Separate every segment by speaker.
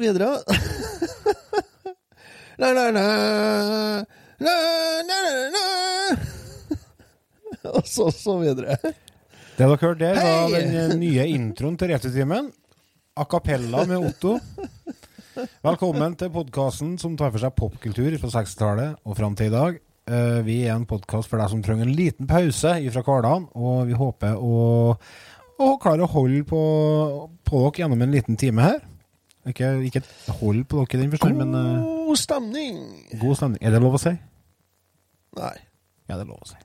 Speaker 1: Hvordan la, la, la, Og så, så videre.
Speaker 2: Det dere hørte der, var
Speaker 1: Hei!
Speaker 2: den eh, nye introen til Returtimen. A cappella med Otto. Velkommen til podkasten som tar for seg popkultur fra 60-tallet og fram til i dag. Eh, Vi er en podkast for deg som trenger en liten pause fra hverdagen, og vi håper å, å klare å holde på, på dere gjennom en liten time her. Ikke, ikke hold på dere i den forstand, men eh,
Speaker 1: God stemning!
Speaker 2: god stemning. Er det lov å si?
Speaker 1: Nei,
Speaker 2: Ja, det er lov å si.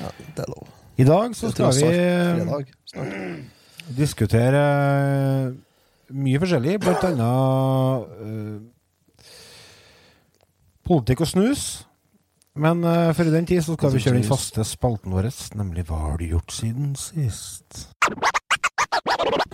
Speaker 1: ja, det er lov.
Speaker 2: I dag så skal vi eh,
Speaker 1: fredag snart.
Speaker 2: diskutere eh, mye forskjellig, blant annet eh, politikk og snus. Men uh, før i den tid så skal vi kjøre den faste spalten vår, nemlig Hva har du gjort siden sist?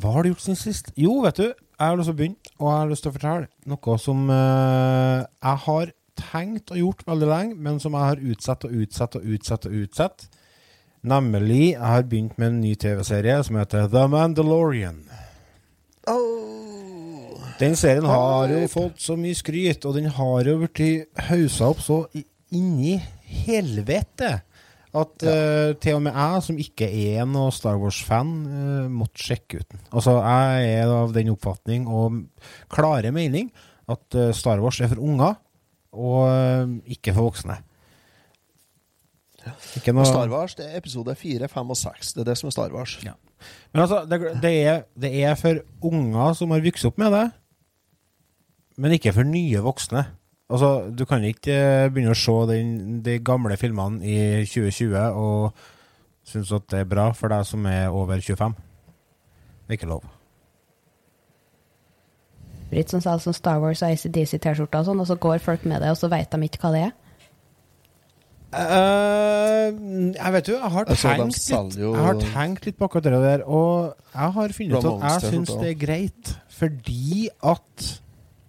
Speaker 2: Hva har du gjort siden sist? Jo, vet du, jeg har lyst til å begynne, og jeg har lyst til å fortelle noe som eh, jeg har tenkt og gjort veldig lenge, men som jeg har utsatt og utsatt og utsatt og utsatt. Nemlig, jeg har begynt med en ny TV-serie som heter The Mandalorian.
Speaker 1: Oh.
Speaker 2: Den serien har jo fått så mye skryt, og den har jo blitt hausa opp så inni helvete at eh, til og med jeg, som ikke er noe Star Wars-fan, uh, måtte sjekke ut den. Altså, jeg er av den oppfatning og klare mening at uh, Star Wars er for unger, og ikke for voksne. Ikke noe
Speaker 1: Star Wars det er episode 4, 5 og 6. Det er det som er Star Wars.
Speaker 2: Ja. Men altså, det, det, er, det er for unger som har vokst opp med det, men ikke for nye voksne. Altså, du kan ikke eh, begynne å se den, de gamle filmene i 2020 og synes at det er bra for deg som er over 25. Det er ikke lov.
Speaker 3: Britt som selger sånn Star Wars og ACDC-T-skjorter og sånn, og så går folk med det, og så vet de ikke hva det er.
Speaker 2: Uh, jeg vet jo, jeg har,
Speaker 1: Altså,
Speaker 2: tenkt litt, jeg har tenkt litt på akkurat det der, og jeg har funnet ut at jeg syns det er greit, fordi at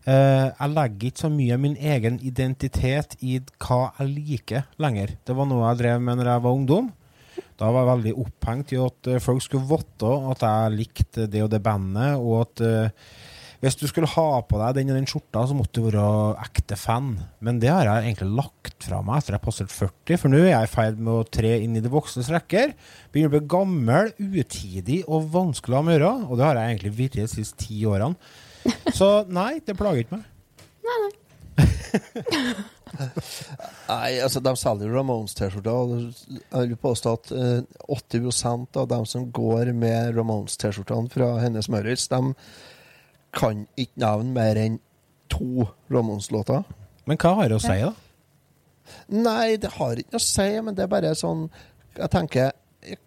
Speaker 2: jeg legger ikke så mye av min egen identitet i hva jeg liker lenger. Det var noe jeg drev med når jeg var ungdom. Da var jeg veldig opphengt i at eh, folk skulle vite at jeg likte det og det bandet, og at uh, hvis du skulle ha på deg den og den skjorta, så måtte du være ekte fan. Men det har jeg egentlig lagt fra meg etter jeg passerte 40, for nå er jeg i ferd med å tre inn i de voksnes rekker. Begynner å bli gammel, utidig og vanskelig å ha med å gjøre, og det har jeg egentlig virret de siste ti årene. Så nei, det plager ikke meg.
Speaker 1: Nei, nei. Nei, altså de selger jo Ramones-T-skjorter. og Jeg vil påstå at eh, 80 av dem som går med Ramones-T-skjortene fra Hennes Møritz, de kan ikke nevne mer enn to Ramones-låter.
Speaker 2: Men hva har det å si, da?
Speaker 1: Nei, det har ikke noe å si, men det er bare sånn Jeg tenker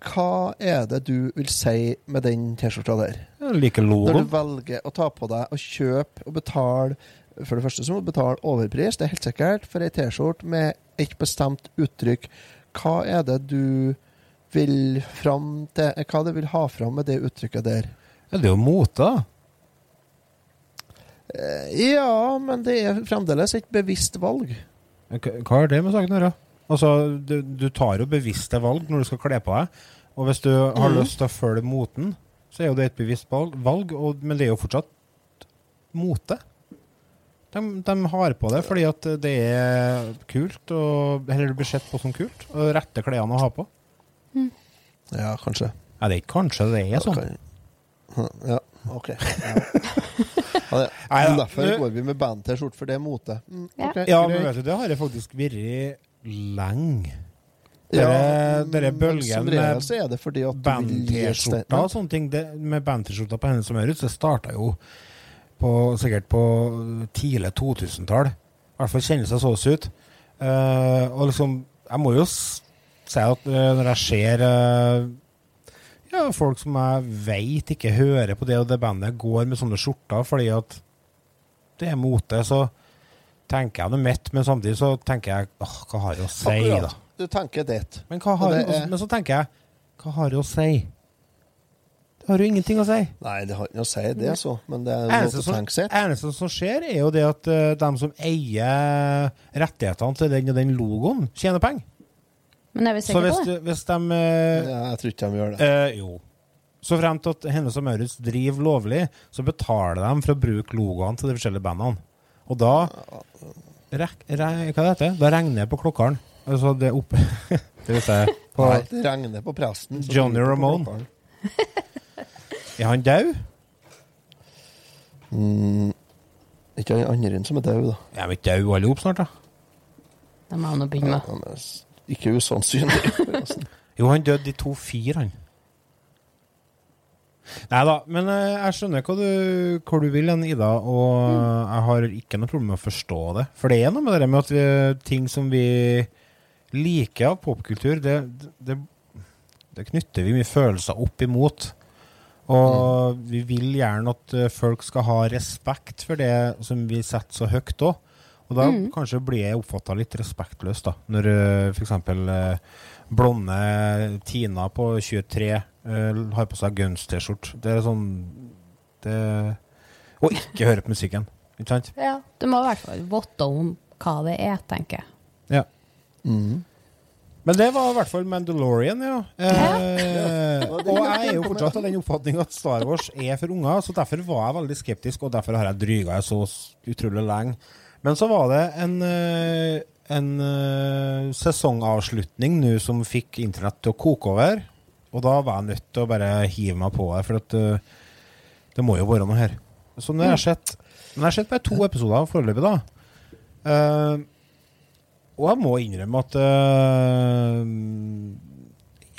Speaker 1: Hva er det du vil si med den T-skjorta der?
Speaker 2: Jeg liker
Speaker 1: Når du velger å ta på deg og kjøpe og betale For det første så må du betale overpris, det er helt sikkert, for ei T-skjorte med et bestemt uttrykk. Hva er det du vil fram til Hva er det vil ha fram med det uttrykket der?
Speaker 2: Ja, det er jo mote.
Speaker 1: Eh, Ja, men det er fremdeles et bevisst valg.
Speaker 2: Hva hva har det med saken å gjøre? Altså, du, du tar jo bevisste valg når du skal kle på deg. Og hvis du har
Speaker 1: mm.
Speaker 2: lyst til å følge moten, så er jo det et bevisst valg, valg og, men det er jo fortsatt mote. De, de har på det fordi at det er kult, og, eller det blir sett på som kult, og rette klærne å ha på.
Speaker 1: Ja, kanskje.
Speaker 2: Nei, det er ikke kanskje, det er sånn.
Speaker 1: Ok. Ja, OK. Ja. Ja, det.
Speaker 2: Ja.
Speaker 1: Derfor går vi med band-T-skjorte, for det er mote. Mm,
Speaker 3: Ja.
Speaker 2: Ja, men vet du, det har jeg faktisk vært lenge.
Speaker 1: Ja,
Speaker 2: dere bølgen
Speaker 1: Som
Speaker 2: med
Speaker 1: så
Speaker 2: band-T-skjorta og sånne ting. Det, med band-T-skjorta på Hennes er ute, det starta jo på, sikkert på tidlig 2000-tall. I hvert fall kjennes det sånn ut. Uh, og liksom Jeg må jo si at uh, når jeg ser uh, ja, folk som jeg veit ikke hører på det og det bandet, går med sånne skjorter fordi at det er mote, så tenker jeg noe mitt, men samtidig så tenker jeg åh, hva har det å si, da?
Speaker 1: Du tenker det.
Speaker 2: Men, har,
Speaker 1: det er-
Speaker 2: men så tenker jeg hva har det å si? Det har jo ingenting å si.
Speaker 1: Nei, det har ikke noe å si, det, så. Men det er noe
Speaker 2: Eneste
Speaker 1: å
Speaker 2: som,
Speaker 1: tenke seg.
Speaker 2: eneste som skjer, er jo det at uh, de som eier rettighetene til den og den logoen, tjener penger.
Speaker 3: Men er vi
Speaker 2: Så
Speaker 3: sikre på det?
Speaker 2: hvis de uh,
Speaker 1: Ja, jeg tror ikke de gjør det.
Speaker 2: Uh, Jo. Så frem til at Hennes og Maurits driver lovlig, så betaler de for å bruke logoene til de forskjellige bandene. Og da rek, re, Hva det heter Da regner det på klokkeren. Altså det er oppe Det vil si på
Speaker 1: Nei, det regner på presten. så
Speaker 2: Johnny
Speaker 1: det er på
Speaker 2: Ramone.
Speaker 1: klokkeren.
Speaker 2: Er han død?
Speaker 1: Mm, ikke han andre som er død, da.
Speaker 2: Er vi ikke døde alle opp snart, da?
Speaker 3: Det må jeg nå begynne med.
Speaker 1: Han er s- ikke usannsynlig. forresten.
Speaker 2: Jo, han døde i 2-4, han. Nei da, men eh, jeg skjønner hva du, hvor du vil Ida, og jeg har ikke noe problem med å forstå det. For det er noe med det med at vi, ting som vi liker av popkultur, det, det, det knytter vi mye følelser opp imot. Og vi vil gjerne at eh, folk skal ha respekt for det som vi setter så høyt òg. Og da kanskje blir jeg oppfatta litt respektløs, da. Når f.eks. Blonde Tina på 23 eh, har på seg Guns-T-skjorte. Det er sånn det, Og ikke høre på musikken. Ikke sant?
Speaker 3: Ja, du må i hvert fall vite om hva det er, tenker jeg.
Speaker 2: Ja.
Speaker 1: Mm.
Speaker 2: Men det var i hvert fall Mandalorian, ja. Eh, og jeg er jo fortsatt av den oppfatning at Star Wars er for unger, så derfor var jeg veldig skeptisk, og derfor har jeg dryga jeg så utrolig lenge. Men så var det en, eh, en uh, sesongavslutning nå som fikk internett til å koke over, og da var jeg nødt til å bare hive meg på det, for at uh, det må jo være noe her. Så nå har jeg sett har sett bare to episoder foreløpig, da. Uh, og jeg må innrømme at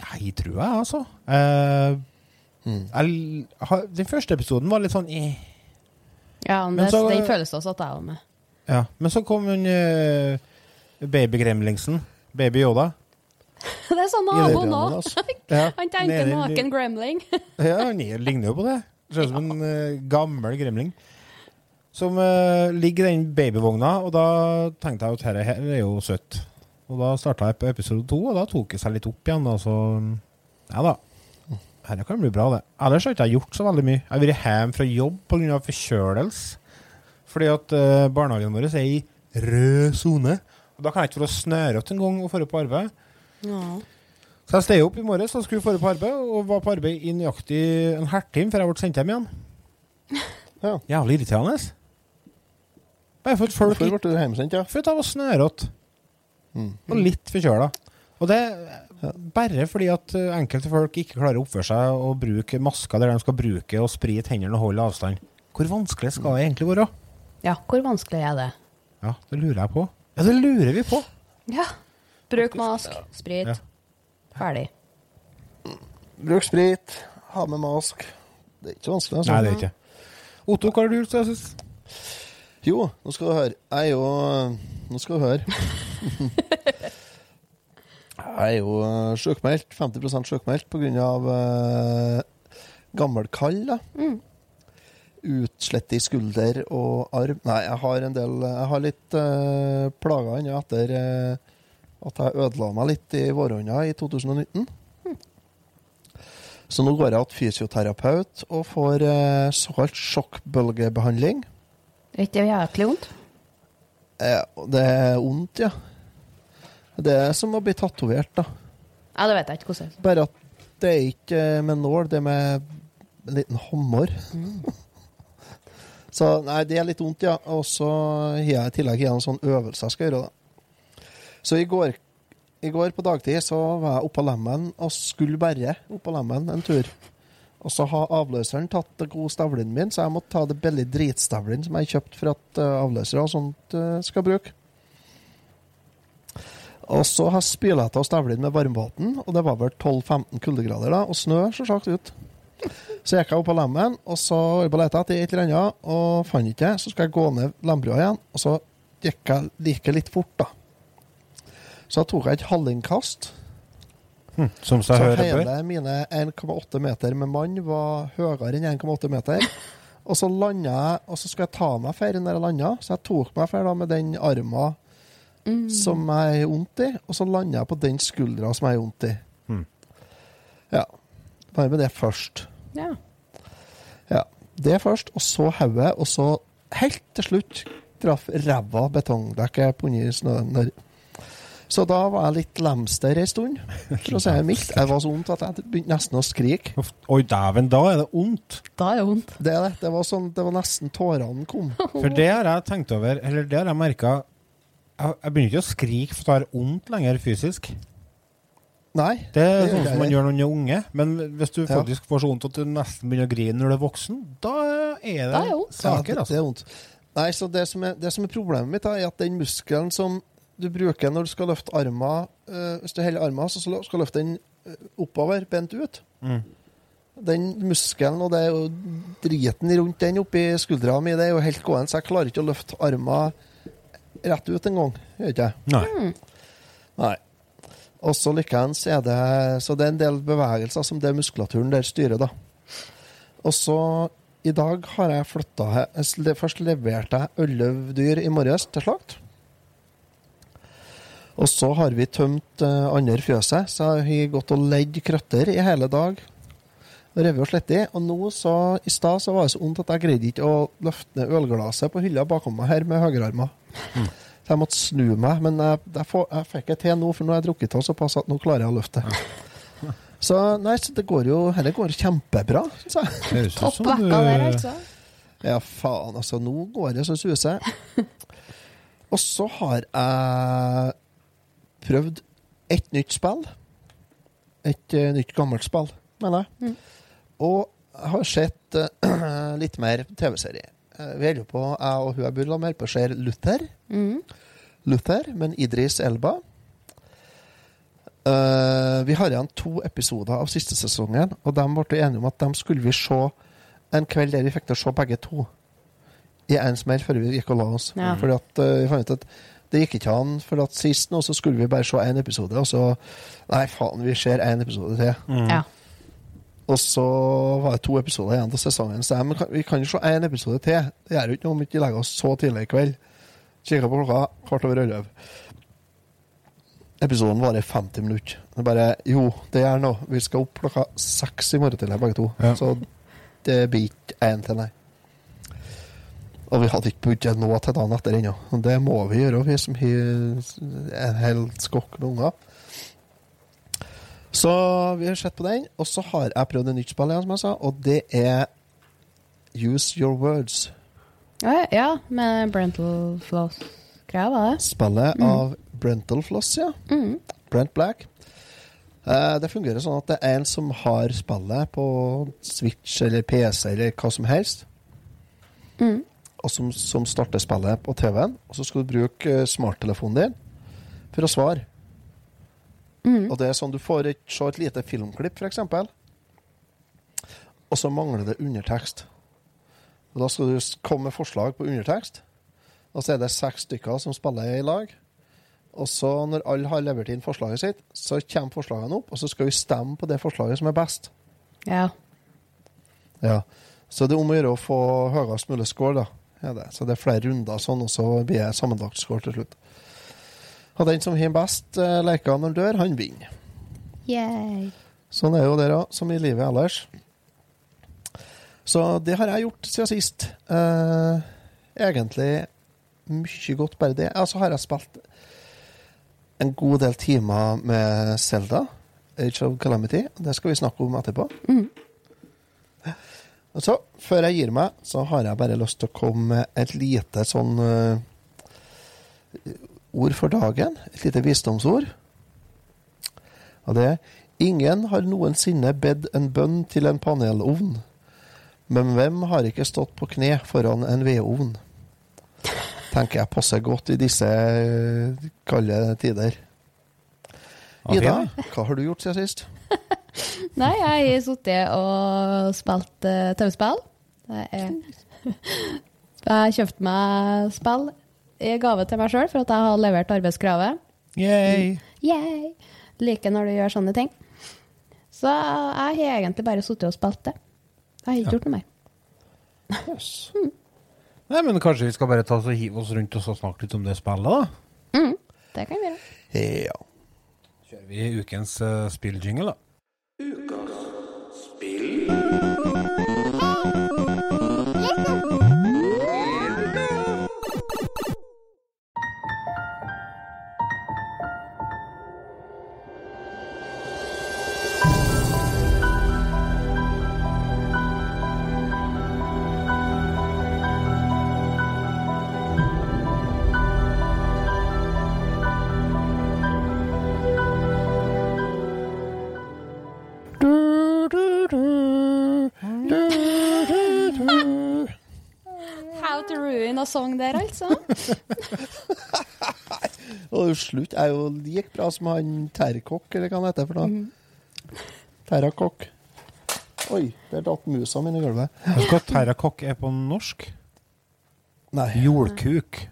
Speaker 2: Jeg tror jeg, altså. Eh,
Speaker 1: Mm.
Speaker 2: jeg, den første episoden var litt sånn eh.
Speaker 3: Ja, men
Speaker 2: Men
Speaker 3: det,
Speaker 2: så-
Speaker 3: den føles også at jeg var med.
Speaker 2: ja. Men så kom hun uh, baby-gremlingsen. Baby Yoda.
Speaker 3: Det er sånn
Speaker 1: nabo
Speaker 3: nå.
Speaker 1: altså.
Speaker 2: Ja,
Speaker 3: Han tenker naken gremling.
Speaker 2: Ja, han er- ligner jo på det. Ser ut som en uh, gammel gremling. Som uh, ligger i den babyvogna, og da tenkte jeg at dette her er jo søtt. Og da starta jeg på episode to, og da tok det seg litt opp igjen. Og så Ja da. Dette kan bli bra, det. Ellers har jeg ikke gjort så veldig mye. Jeg har vært hjemme fra jobb pga. forkjølelse. Fordi at uh, barnehagen vår er i rød sone. Og da kan jeg ikke få snørete en gang og dra på arbeid.
Speaker 3: Ja.
Speaker 2: Så jeg steg opp i morges og skulle dra på arbeid, og var på arbeid i nøyaktig en halvtime før jeg ble sendt hjem igjen.
Speaker 1: Ja.
Speaker 2: Jævlig irriterende. Bare for at folk
Speaker 1: Hvorfor ble du hjemsendt, ja?
Speaker 2: For at jeg var snørete
Speaker 1: Mm.
Speaker 2: og litt forkjøla. Og det er bare fordi at eh, enkelte folk ikke klarer å oppføre seg og bruke masker der de skal bruke og sprite hendene og holde avstand. Hvor vanskelig skal det egentlig være?
Speaker 3: ja, hvor vanskelig er det?
Speaker 2: Ja, det lurer jeg på. Ja, det lurer vi på.
Speaker 3: Ja. Bruk mask, sprit.
Speaker 2: Ja.
Speaker 3: Ferdig.
Speaker 1: Bruk sprit, ha med mask. Det er ikke vanskelig. Altså.
Speaker 2: Nei, det er ikke. Otto, hva har du gjort siden sist?
Speaker 1: Jo, nå skal du høre. Jeg er jo Nå skal du høre. Jeg er jo eh, sjukmeldt. 50 sjukmeldt pga. Uh, gammel kall. Da.
Speaker 3: Mm.
Speaker 1: Utslett i skulder og arm. Nei, jeg har en del Jeg har litt uh, plager ennå etter uh, at jeg ødela meg litt i vårhånda i 2019. Så nå går jeg til fysioterapeut og får uh, såkalt sjokkbølgebehandling.
Speaker 3: Er ikke det jæklig vondt?
Speaker 1: Eh, det er vondt, ja. Det er som å bli tatovert, da.
Speaker 3: Ja, det vet jeg ikke hvordan.
Speaker 1: Bare at det er ikke med nål, det er med en liten hammer. Så nei, det er litt vondt, ja. Og så har jeg i tillegg en sånn øvelse jeg skal gjøre, da. Så i går, i går på dagtid så var jeg oppå lemmen og skulle bare oppå lemmen en tur. Og så har avløseren tatt gode stavlen min, så jeg måtte ta det billige dritstavlen som jeg kjøpte for at uh, avløsere og sånt eh, skal bruke. Og så har jeg spyla av stavlen med varmvann, og det var vel 12-15 kuldegrader da, og snø selvsagt ut. Så gikk jeg opp på lemmen, og så var jeg på leta etter et eller annet, og fant ikke det. Så skal jeg gå ned lembrua igjen, og så gikk jeg like litt fort, da. Så da tok jeg et hallingkast.
Speaker 2: Hm, som seg
Speaker 1: Så
Speaker 2: hører bør.
Speaker 1: hele mine 1,8 meter med mann var høyere enn 1,8 meter. Og så landa jeg, og så skulle jeg ta meg for når jeg landa, så jeg tok meg da med den armen som jeg har vondt i, og så landa jeg på den skuldra som jeg har vondt i.
Speaker 2: Mm.
Speaker 1: Ja. Bare med det først.
Speaker 3: Ja.
Speaker 1: Ja. Det først, og så hodet, og så helt til slutt traff ræva betongdekket på under snøen der. Så da var jeg litt lemster ei stund, for å si det mildt. Jeg var så vondt at jeg begynte nesten å skrike.
Speaker 2: Oi, dæven, da er det vondt.
Speaker 3: Da er det vondt.
Speaker 1: Det, er det. det var sånn, det var nesten tårene kom.
Speaker 2: For det har jeg tenkt over, eller det har jeg merka Jeg, jeg begynner ikke å skrike for det har vondt lenger fysisk.
Speaker 1: Nei.
Speaker 2: Det er sånn som man gjør når man er unge. Men hvis du
Speaker 1: Ja.
Speaker 2: faktisk får så vondt at du nesten begynner å grine når du er voksen, da er det,
Speaker 3: er
Speaker 2: saker,
Speaker 1: det, det
Speaker 2: altså.
Speaker 1: er vondt. Nei, så det som er, det som er problemet mitt, er at den muskelen som du bruker når du skal løfte armen eh, Hvis du holder armen, så skal du løfte den eh, oppover, bent ut.
Speaker 2: Mm.
Speaker 1: Den muskelen og det er jo driten rundt den oppi skuldra mi, det er jo helt gående, så jeg klarer ikke å løfte armen rett ut engang. Gjør ikke jeg?
Speaker 2: Nei.
Speaker 1: Nei. Og så likeens er det Så det er en del bevegelser som det muskulaturen der styrer, da. Og så i dag har jeg flytta Først leverte jeg elleve dyr i morges til slakt. Og så har vi tømt uh, andre fjøset, så har gått og ledd krøtter i hele dag. Revet og slitt. Og nå så, i stad så var det så vondt at jeg greide ikke å løfte ned ølglasset på hylla bakom meg her med høyrearma. Så jeg måtte snu meg. Men jeg, jeg, får, jeg fikk det til nå, for nå har jeg drukket av såpass at nå klarer jeg å løfte. Så nei, så det går jo Dette går kjempebra, syns jeg.
Speaker 2: Det
Speaker 3: Topp vekka der, altså.
Speaker 1: Ja, faen, altså. Nå går det så suser. Og så har jeg prøvd et nytt spill. Et uh, nytt gammelt spill, mener jeg. Og jeg har sett uh, litt mer TV-serie. Eh, vi holder på, jeg og hun jeg bor sammen med, på å se Luther.
Speaker 3: Mm.
Speaker 1: Luther, men Idris Elba. Uh, vi har igjen to episoder av siste sesongen, og de ble enige om at de skulle vi se en kveld der vi fikk til å se begge to. I én smell før vi gikk og la oss.
Speaker 3: Ja.
Speaker 1: Fordi at uh, vi fant ut at det gikk ikke an, for at sist nå så skulle vi bare se én episode, og så Nei, faen, vi ser én episode til.
Speaker 2: Mm.
Speaker 3: Ja.
Speaker 1: Og så var det to episoder igjen av sesongen. Så jeg, men kan, vi kan jo se én episode til. Det gjør jo ikke noe om vi ikke legger oss så tidlig i kveld. Kikka på klokka, kvart over elleve. Episoden varer 50 minutter. Det er bare Jo, det gjør noe. Vi skal opp klokka seks i morgen tidlig, begge to.
Speaker 2: Ja.
Speaker 1: Så det blir ikke én til, nei. Og vi hadde ikke budsjett nå til dagen etter ennå. Det må vi gjøre, vi som har en hel skokk med unger. Så vi har sett på den, og så har jeg prøvd et nytt spill igjen, som jeg sa, og det er Use Your Words.
Speaker 3: Ja, ja, med Brental Floss-greia, var det?
Speaker 1: Spillet av Brental Floss, ja.
Speaker 3: Mm.
Speaker 1: Brent Black. Eh, det fungerer sånn at det er en som har spillet på Switch eller PC eller hva som helst,
Speaker 3: Mm.
Speaker 1: og som, som starter spillet på TV-en, og så skal du bruke eh, smarttelefonen din for å svare.
Speaker 3: Mm.
Speaker 1: Og det er sånn du får et, se et lite filmklipp, f.eks., og så mangler det undertekst. Og Da skal du komme med forslag på undertekst, og så er det seks stykker som spiller i lag. Og så, når alle har levert inn forslaget sitt, så kommer forslagene opp, og så skal vi stemme på det forslaget som er best.
Speaker 3: Ja.
Speaker 1: Ja. Så det er om å gjøre å få høyest mulig score, da. Ja, det. Så det er flere runder sånn, og så blir det sammenlagt score til slutt. Og den som har best eh, leker når han dør, han vinner.
Speaker 3: Yay.
Speaker 1: Sånn er jo det, da, som i livet ellers. Så det har jeg gjort siden sist. Eh, egentlig mye godt, bare det. Og så har jeg spilt en god del timer med Selda, Age of Calamity. Det skal vi snakke om etterpå.
Speaker 3: Mm.
Speaker 1: Og så, før jeg gir meg, så har jeg bare lyst til å komme med et lite sånn eh, ord for dagen. Et lite visdomsord. Og det er Ingen har noensinne bedt en bønn til en panelovn. Men hvem har ikke stått på kne foran en vedovn? Tenker jeg passer godt i disse eh, kalde tider. Ida, hva har du gjort siden sist?
Speaker 3: Nei, jeg har sittet og spilt uh, tauspill. Jeg, Jeg har kjøpt meg spill i gave til meg sjøl for at jeg har levert arbeidskravet.
Speaker 2: Yay!
Speaker 3: Yay! Liker når du gjør sånne ting. Så jeg har egentlig bare sittet og spilt det. Jeg har ikke gjort noe mer.
Speaker 1: Yes.
Speaker 2: Nei, men kanskje vi skal bare ta oss og hive oss rundt og snakke litt om det spillet, da? Mm.
Speaker 3: Det kan vi gjøre.
Speaker 1: Ja.
Speaker 2: Kjører vi ukens uh, spilljingle, da?
Speaker 3: How to ruin a song der, altså.
Speaker 1: Og slutt er jo like bra som han Terkokk, eller hva han heter for noe. Terrakokk. Oi, der datt musa mi i gulvet.
Speaker 2: Vet du hva terrakokk er på norsk?
Speaker 1: Nei,
Speaker 2: Jordkuk.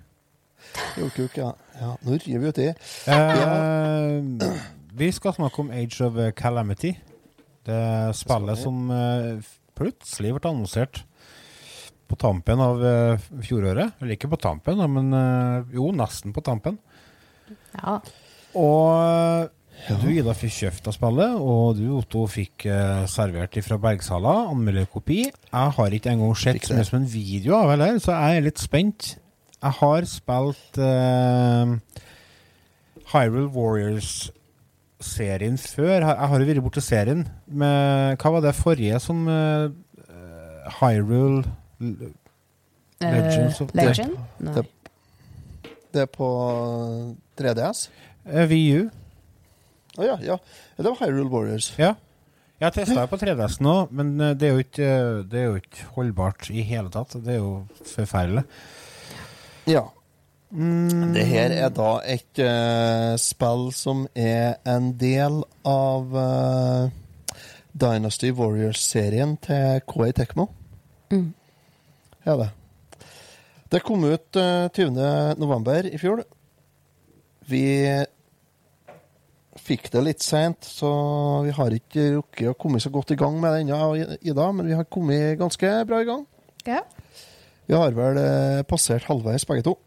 Speaker 1: jordkuk, ja. ja. Nå river vi uti.
Speaker 2: Eh, vi skal snakke om Age of Calamity. Det spillet som eh, plutselig ble annonsert på tampen av eh, fjoråret. Eller ikke på tampen, da, men eh, jo, nesten på tampen.
Speaker 3: Ja.
Speaker 2: Og du, Ida, fikk kjøpt av spillet, og du, Otto, fikk eh, servert fra Bergsala anmelderkopi. Jeg har ikke engang sett så mye som en video av heller, så jeg er litt spent. Jeg har spilt uh, Hyrule Warriors-serien før. Jeg har jo vært borti serien. Med, hva var det forrige som uh, Hyrule Legends of-
Speaker 3: Eh, Legend? Nei.
Speaker 1: Det- Det er på 3DS.
Speaker 2: Uh, VU?
Speaker 1: Å ja, ja. Det var Hyrule Warriors.
Speaker 2: Ja. Jeg har testa det på 3DS nå, men eh, det er, jo ikke, eh, det er jo ikke holdbart i hele tatt. Det er jo forferdelig.
Speaker 1: Ja.
Speaker 2: Mm,
Speaker 1: Det her er da et uh, spill som er en del av uh, Dynasty Warriors-serien til KI Tekmo.
Speaker 3: Mm.
Speaker 1: Ja, det. Det kom ut eh, 20. november i fjor. Vi fikk det litt seint, så vi har ikke rukket å komme så godt i gang med det ennå, Ida, men vi har kommet ganske bra i gang.
Speaker 3: Ja.
Speaker 1: Vi har vel eh, passert halvveis, begge to.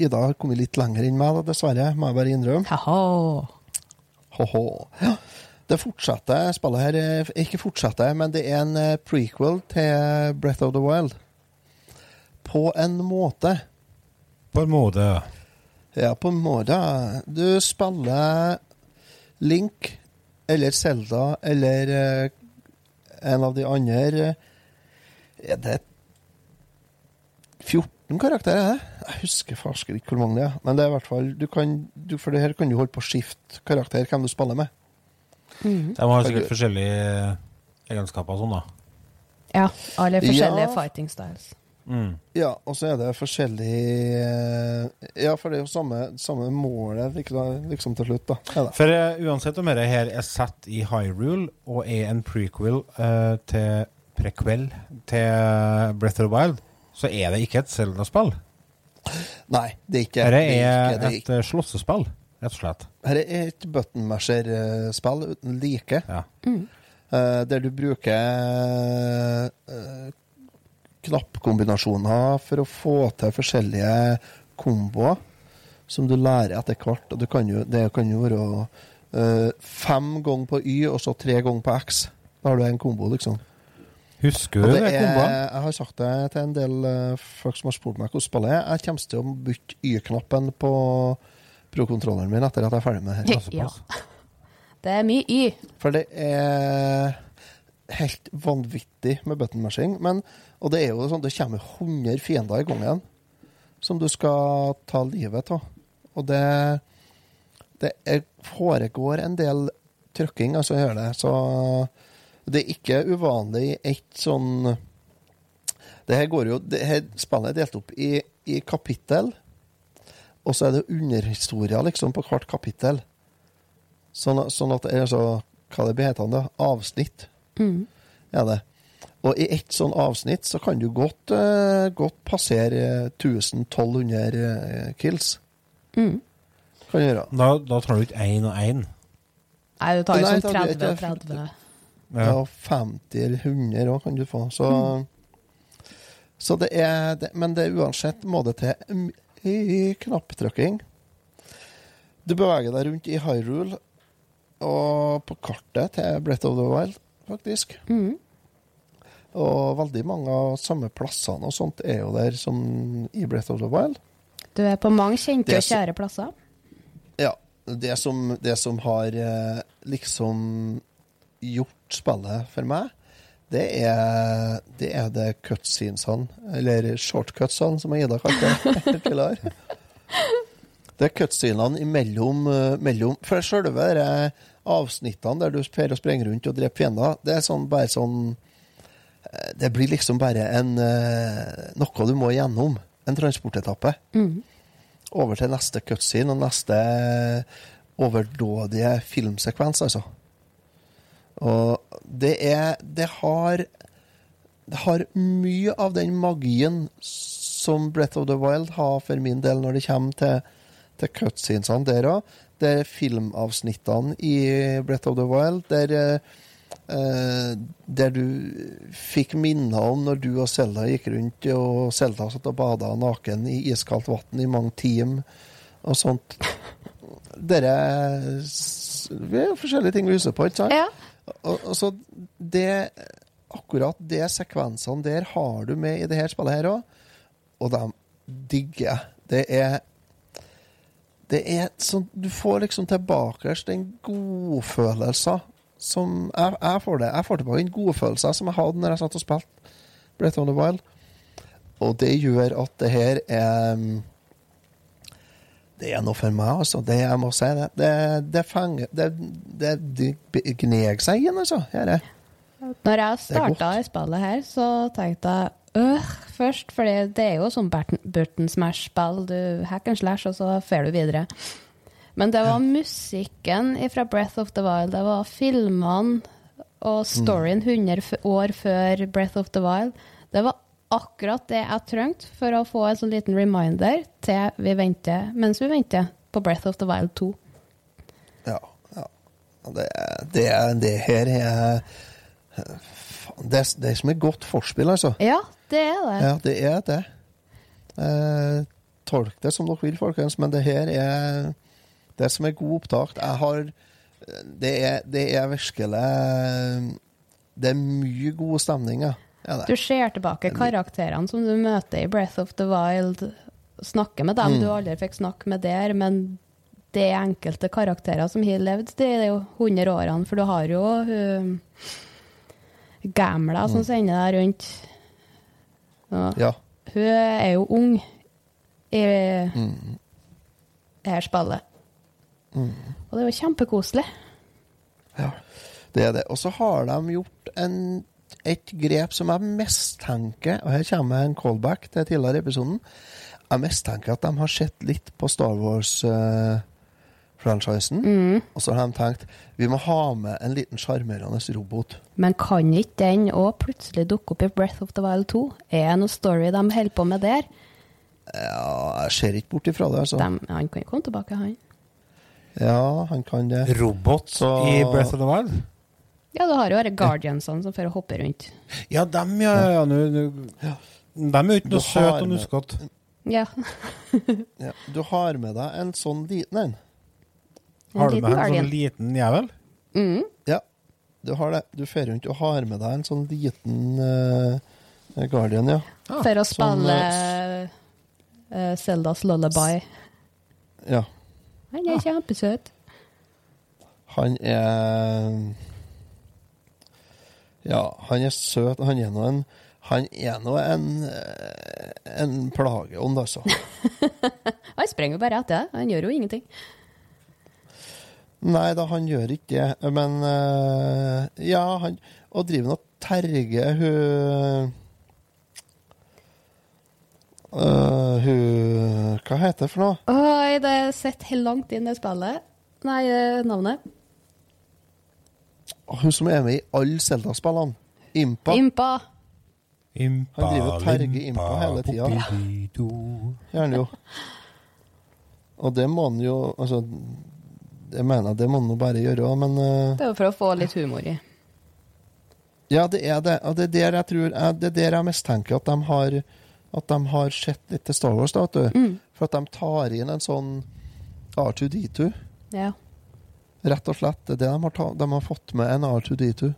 Speaker 1: Ida har kommet litt lenger enn meg, da, dessverre, må jeg bare innrømme.
Speaker 3: Haha.
Speaker 1: Ho-ho. Ja. Det fortsetter, spillet her eh, Ikke fortsetter, men det er en eh, prequel til Breath of the Wild. På en måte.
Speaker 2: På en måte.
Speaker 1: Ja, på en måte. Du spiller Link eller Zelda eller eh, en av de andre eh, Er det 14 karakterer? er det? Jeg husker farsken ikke hvor mange det er. Men det er i hvert fall du kan, du, For det her kan du holde på å skifte karakter, hvem du spiller med.
Speaker 3: Mhm.
Speaker 2: De har sikkert forskjellige egenskaper og sånn, da.
Speaker 3: Ja. Alle forskjellige
Speaker 1: Ja.
Speaker 3: fighting styles.
Speaker 2: Mm.
Speaker 1: Ja, og så er det forskjellig eh, Ja, for det er jo samme, samme målet liksom, liksom til slutt, da. Ja, det.
Speaker 2: For uh, uansett om dette her er satt i Hyrule og er en prequel uh, til prequel til Breath of the Wild, så er det ikke et Zelda-spill.
Speaker 1: Nei, det er ikke
Speaker 2: Dette
Speaker 1: det. Er
Speaker 2: er
Speaker 1: ikke, det er
Speaker 2: et slåssespill, rett og slett.
Speaker 1: Her er et buttonmasher-spill uten like.
Speaker 2: Ja.
Speaker 1: eh, der du bruker eh, knappkombinasjoner for å få til forskjellige komboer som du lærer etter hvert. Og du kan jo, det kan jo være uh, fem ganger på Y og så tre ganger på X. Da har du en kombo, liksom.
Speaker 2: Husker du
Speaker 1: det
Speaker 2: det,
Speaker 1: er,
Speaker 2: komboen?
Speaker 1: jeg har sagt det til en del uh, folk som har spurt meg hvordan spillet er. Jeg kommer til å bytte Y-knappen på pro-kontrolleren min etter at jeg er ferdig med det her.
Speaker 3: Ja. Det er mye Y.
Speaker 1: For det er helt vanvittig med button mashing. Men, og det er jo sånn, det kommer 100 fiender i gangen som du skal ta livet av. Og det, det foregår en del trykking, altså gjør det. Så det er ikke uvanlig i ett sånn Det her går jo det her Spillet er delt opp i, i kapittel, og så er det underhistorier liksom på hvert kapittel. Sånn, sånn at det er så Hva det blir det? Avsnitt.
Speaker 3: Mm.
Speaker 1: Er det. Og i ett sånn avsnitt så kan du godt, uh, godt passere eh, 1000-1200 eh, kills.
Speaker 3: Mm.
Speaker 1: Kan du gjøre.
Speaker 2: Da, da tar du ikke én og én.
Speaker 3: Nei, du tar jo sånn
Speaker 1: da blir det
Speaker 3: 30
Speaker 1: ikke-
Speaker 3: 30.
Speaker 1: Ja, 50 eller 100 òg kan du få. Så, så det er det, Men det er uansett må det til knapptrykking. Du beveger deg rundt i Hyrule og på kartet til Breath of the Wild, faktisk.
Speaker 3: Mm.
Speaker 1: Og veldig mange av samme plassene og sånt er jo der som i Breath of the Wild.
Speaker 3: Du er på mange kjente og kjære plasser.
Speaker 1: Ja. Det som, det som har eh, liksom gjort spillet for meg, det er det, er det cutscenesene, eller shortcutsene, som Ida kalte det tidligere. Det er cutscenene imellom eh, mellom, For selve de avsnittene der du fer og sprenger rundt og dreper fiender, det er sånn bare sånn eh, Det blir liksom bare en eh, noe du må igjennom. En transportetappe
Speaker 3: Mm.
Speaker 1: over til neste cutscene og neste overdådige filmsekvens, altså. Og det er Det har Det har mye av den magien som Breath of the Wild har for min del når det kommer til, til cutscenesene der òg. Det er filmavsnittene i Breath of the Wild der eh, der du fikk minner om når du og Selda gikk rundt, og Selda satt og bada naken i iskaldt vann i mange timer og sånt. Dere Det er forskjellige ting vi husker på, ikke sant?
Speaker 3: Ja.
Speaker 1: Og, og så det Akkurat de sekvensene der har du med i det her spillet her òg, og de digger jeg. Det er Det er sånn Du får liksom tilbake den godfølelsen som jeg, jeg får det. Jeg får tilbake den godfølelsen som jeg hadde når jeg satt og spilte Breath of the Wild. Og det gjør at det her er det er noe for meg, altså. Det, jeg må si det. Det, det fenger Det, det, det gneg seg inn, altså. Her er.
Speaker 3: Når jeg starta i spillet her, så tenkte jeg øh, først, for det er jo sånn Burton, Burton Smash-spill. Du hack and slash, og så får du videre. Men det var musikken fra Breath of the Wild, det var filmene og storyen 100 år før Breath of the Wild. Det var akkurat det jeg trengte for å få en sånn liten reminder til vi venter, mens vi venter på Breath of the Wild 2.
Speaker 1: Ja. ja. Det, det, det her er det, det er som et godt forspill, altså.
Speaker 3: Ja, det er det.
Speaker 1: Ja, det er det. Eh, tolk det som dere vil, folkens, men det her er det som er god opptak. Jeg har Det er, det er virkelig Det er mye god stemning, ja. Ja.
Speaker 3: Du ser tilbake karakterene som du møter i Breath of the Wild, snakker med dem
Speaker 1: Mm.
Speaker 3: du aldri fikk snakke med der, men det er enkelte karakterer som har levd det jo 100 årene, for du har jo hun Gamla som
Speaker 1: Mm.
Speaker 3: sender deg rundt.
Speaker 1: Ja.
Speaker 3: hun er jo ung i
Speaker 1: Mm.
Speaker 3: det her spillet.
Speaker 1: Mm.
Speaker 3: Og det er jo kjempekoselig.
Speaker 1: Ja, det er det. Og så har de gjort en, et grep som jeg mistenker Og her kommer en callback til tidligere episoden. Jeg mistenker at de har sett litt på Star Wars-franchisen.
Speaker 3: Mm.
Speaker 1: Og så har de tenkt vi må ha med en liten sjarmerende robot.
Speaker 3: Men kan ikke den òg plutselig dukke opp i Breath of the Wild 2? Er det noe story de holder på med der?
Speaker 1: Ja, jeg ser ikke bort ifra det, altså.
Speaker 3: De, han kan jo komme tilbake, han.
Speaker 1: Ja, han kan det.
Speaker 2: Robot
Speaker 1: Så-
Speaker 2: i Breath of the Wild?
Speaker 3: Ja, du har jo disse Guardiansene som får hoppe rundt.
Speaker 2: Ja, dem, ja. ja, nu, nu, ja. dem er jo ikke noe søte og nuskete.
Speaker 3: Ja.
Speaker 1: Ja. Du har med deg en sånn liten en.
Speaker 2: Har du
Speaker 3: med
Speaker 2: med en sånn liten jævel?
Speaker 3: Mm.
Speaker 1: Ja, du har det. Du fer rundt og har med deg en sånn liten uh, Guardian, ja.
Speaker 3: For å
Speaker 1: Sånn,
Speaker 3: spille uh, Zeldas Lullaby.
Speaker 1: ja.
Speaker 3: Han er kjempesøt.
Speaker 1: Han er Ja, han er søt. Han er nå en Han er nå en eh, en plageånd, altså.
Speaker 3: Han springer jo bare etter deg. Han gjør jo ingenting.
Speaker 1: Nei da, han gjør ikke det, men uh, Ja, han Og driver nå og terger hun uh, Hun Hva heter det for noe?
Speaker 3: Oi, det sitter helt langt inn i spillet. Nei, eh, navnet.
Speaker 1: Hun som er med i alle Zelda-spillene. Impa.
Speaker 3: Impa.
Speaker 2: Impa,
Speaker 1: Han driver og terger Impa hele tida.
Speaker 2: Gjerne
Speaker 1: Gjør han jo. Og det må han jo Altså, det mener det må man bare gjøre, men uh,
Speaker 3: Det er jo for å få litt humor i.
Speaker 1: Ja, det er det. Og det er der jeg tror Det er der jeg mistenker at de har At de har sett litt til Star Wars, da, vet du.
Speaker 3: Mm.
Speaker 1: For at de tar inn en sånn R2D2.
Speaker 3: Ja.
Speaker 1: Rett og slett. Det er det de har, ta, de har fått med en R2D2.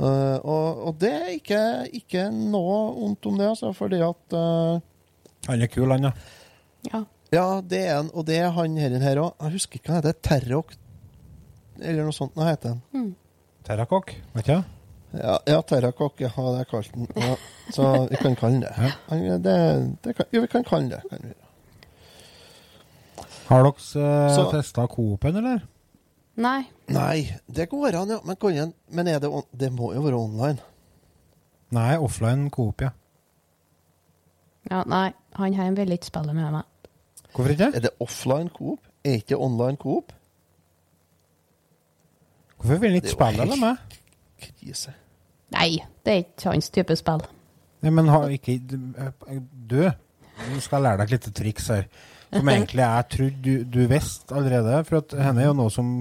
Speaker 1: Uh, og, og det er ikke, ikke noe vondt om det, altså, fordi at uh,
Speaker 2: Han er kul, han, ja.
Speaker 3: ja.
Speaker 1: Ja, det er han. og det er han her, òg. Jeg husker ikke hva han heter. Terrok Eller noe sånt. Hva heter han?
Speaker 3: Mm.
Speaker 2: Terrakokk, vet du?
Speaker 1: Ja, ja Terrakok. Ja, det er jeg kalt den. Ja, så vi kan kalle den det.
Speaker 2: Ja.
Speaker 1: Han- det, det kan, jo, vi kan kalle den det. Kan vi.
Speaker 2: Har dere eh,
Speaker 1: Så-
Speaker 2: testa Coop-en, eller?
Speaker 3: Nei.
Speaker 1: Nei, det går an, ja. Men, kan men er det, on- det må jo være online.
Speaker 2: Nei, offline Coop, ja.
Speaker 3: Ja, nei, han her vil ikke spille med meg.
Speaker 2: Hvorfor ikke?
Speaker 1: Er det offline Coop? Er ikke online Coop?
Speaker 2: Hvorfor vil han ikke spille
Speaker 1: med
Speaker 2: eller meg?
Speaker 1: Krise.
Speaker 3: Nei, det er ikke hans type spill.
Speaker 2: Nei, men har ikke Du, du skal lære deg et lite triks her. Som egentlig jeg trodde du, du visste allerede. For at henne er jo noe som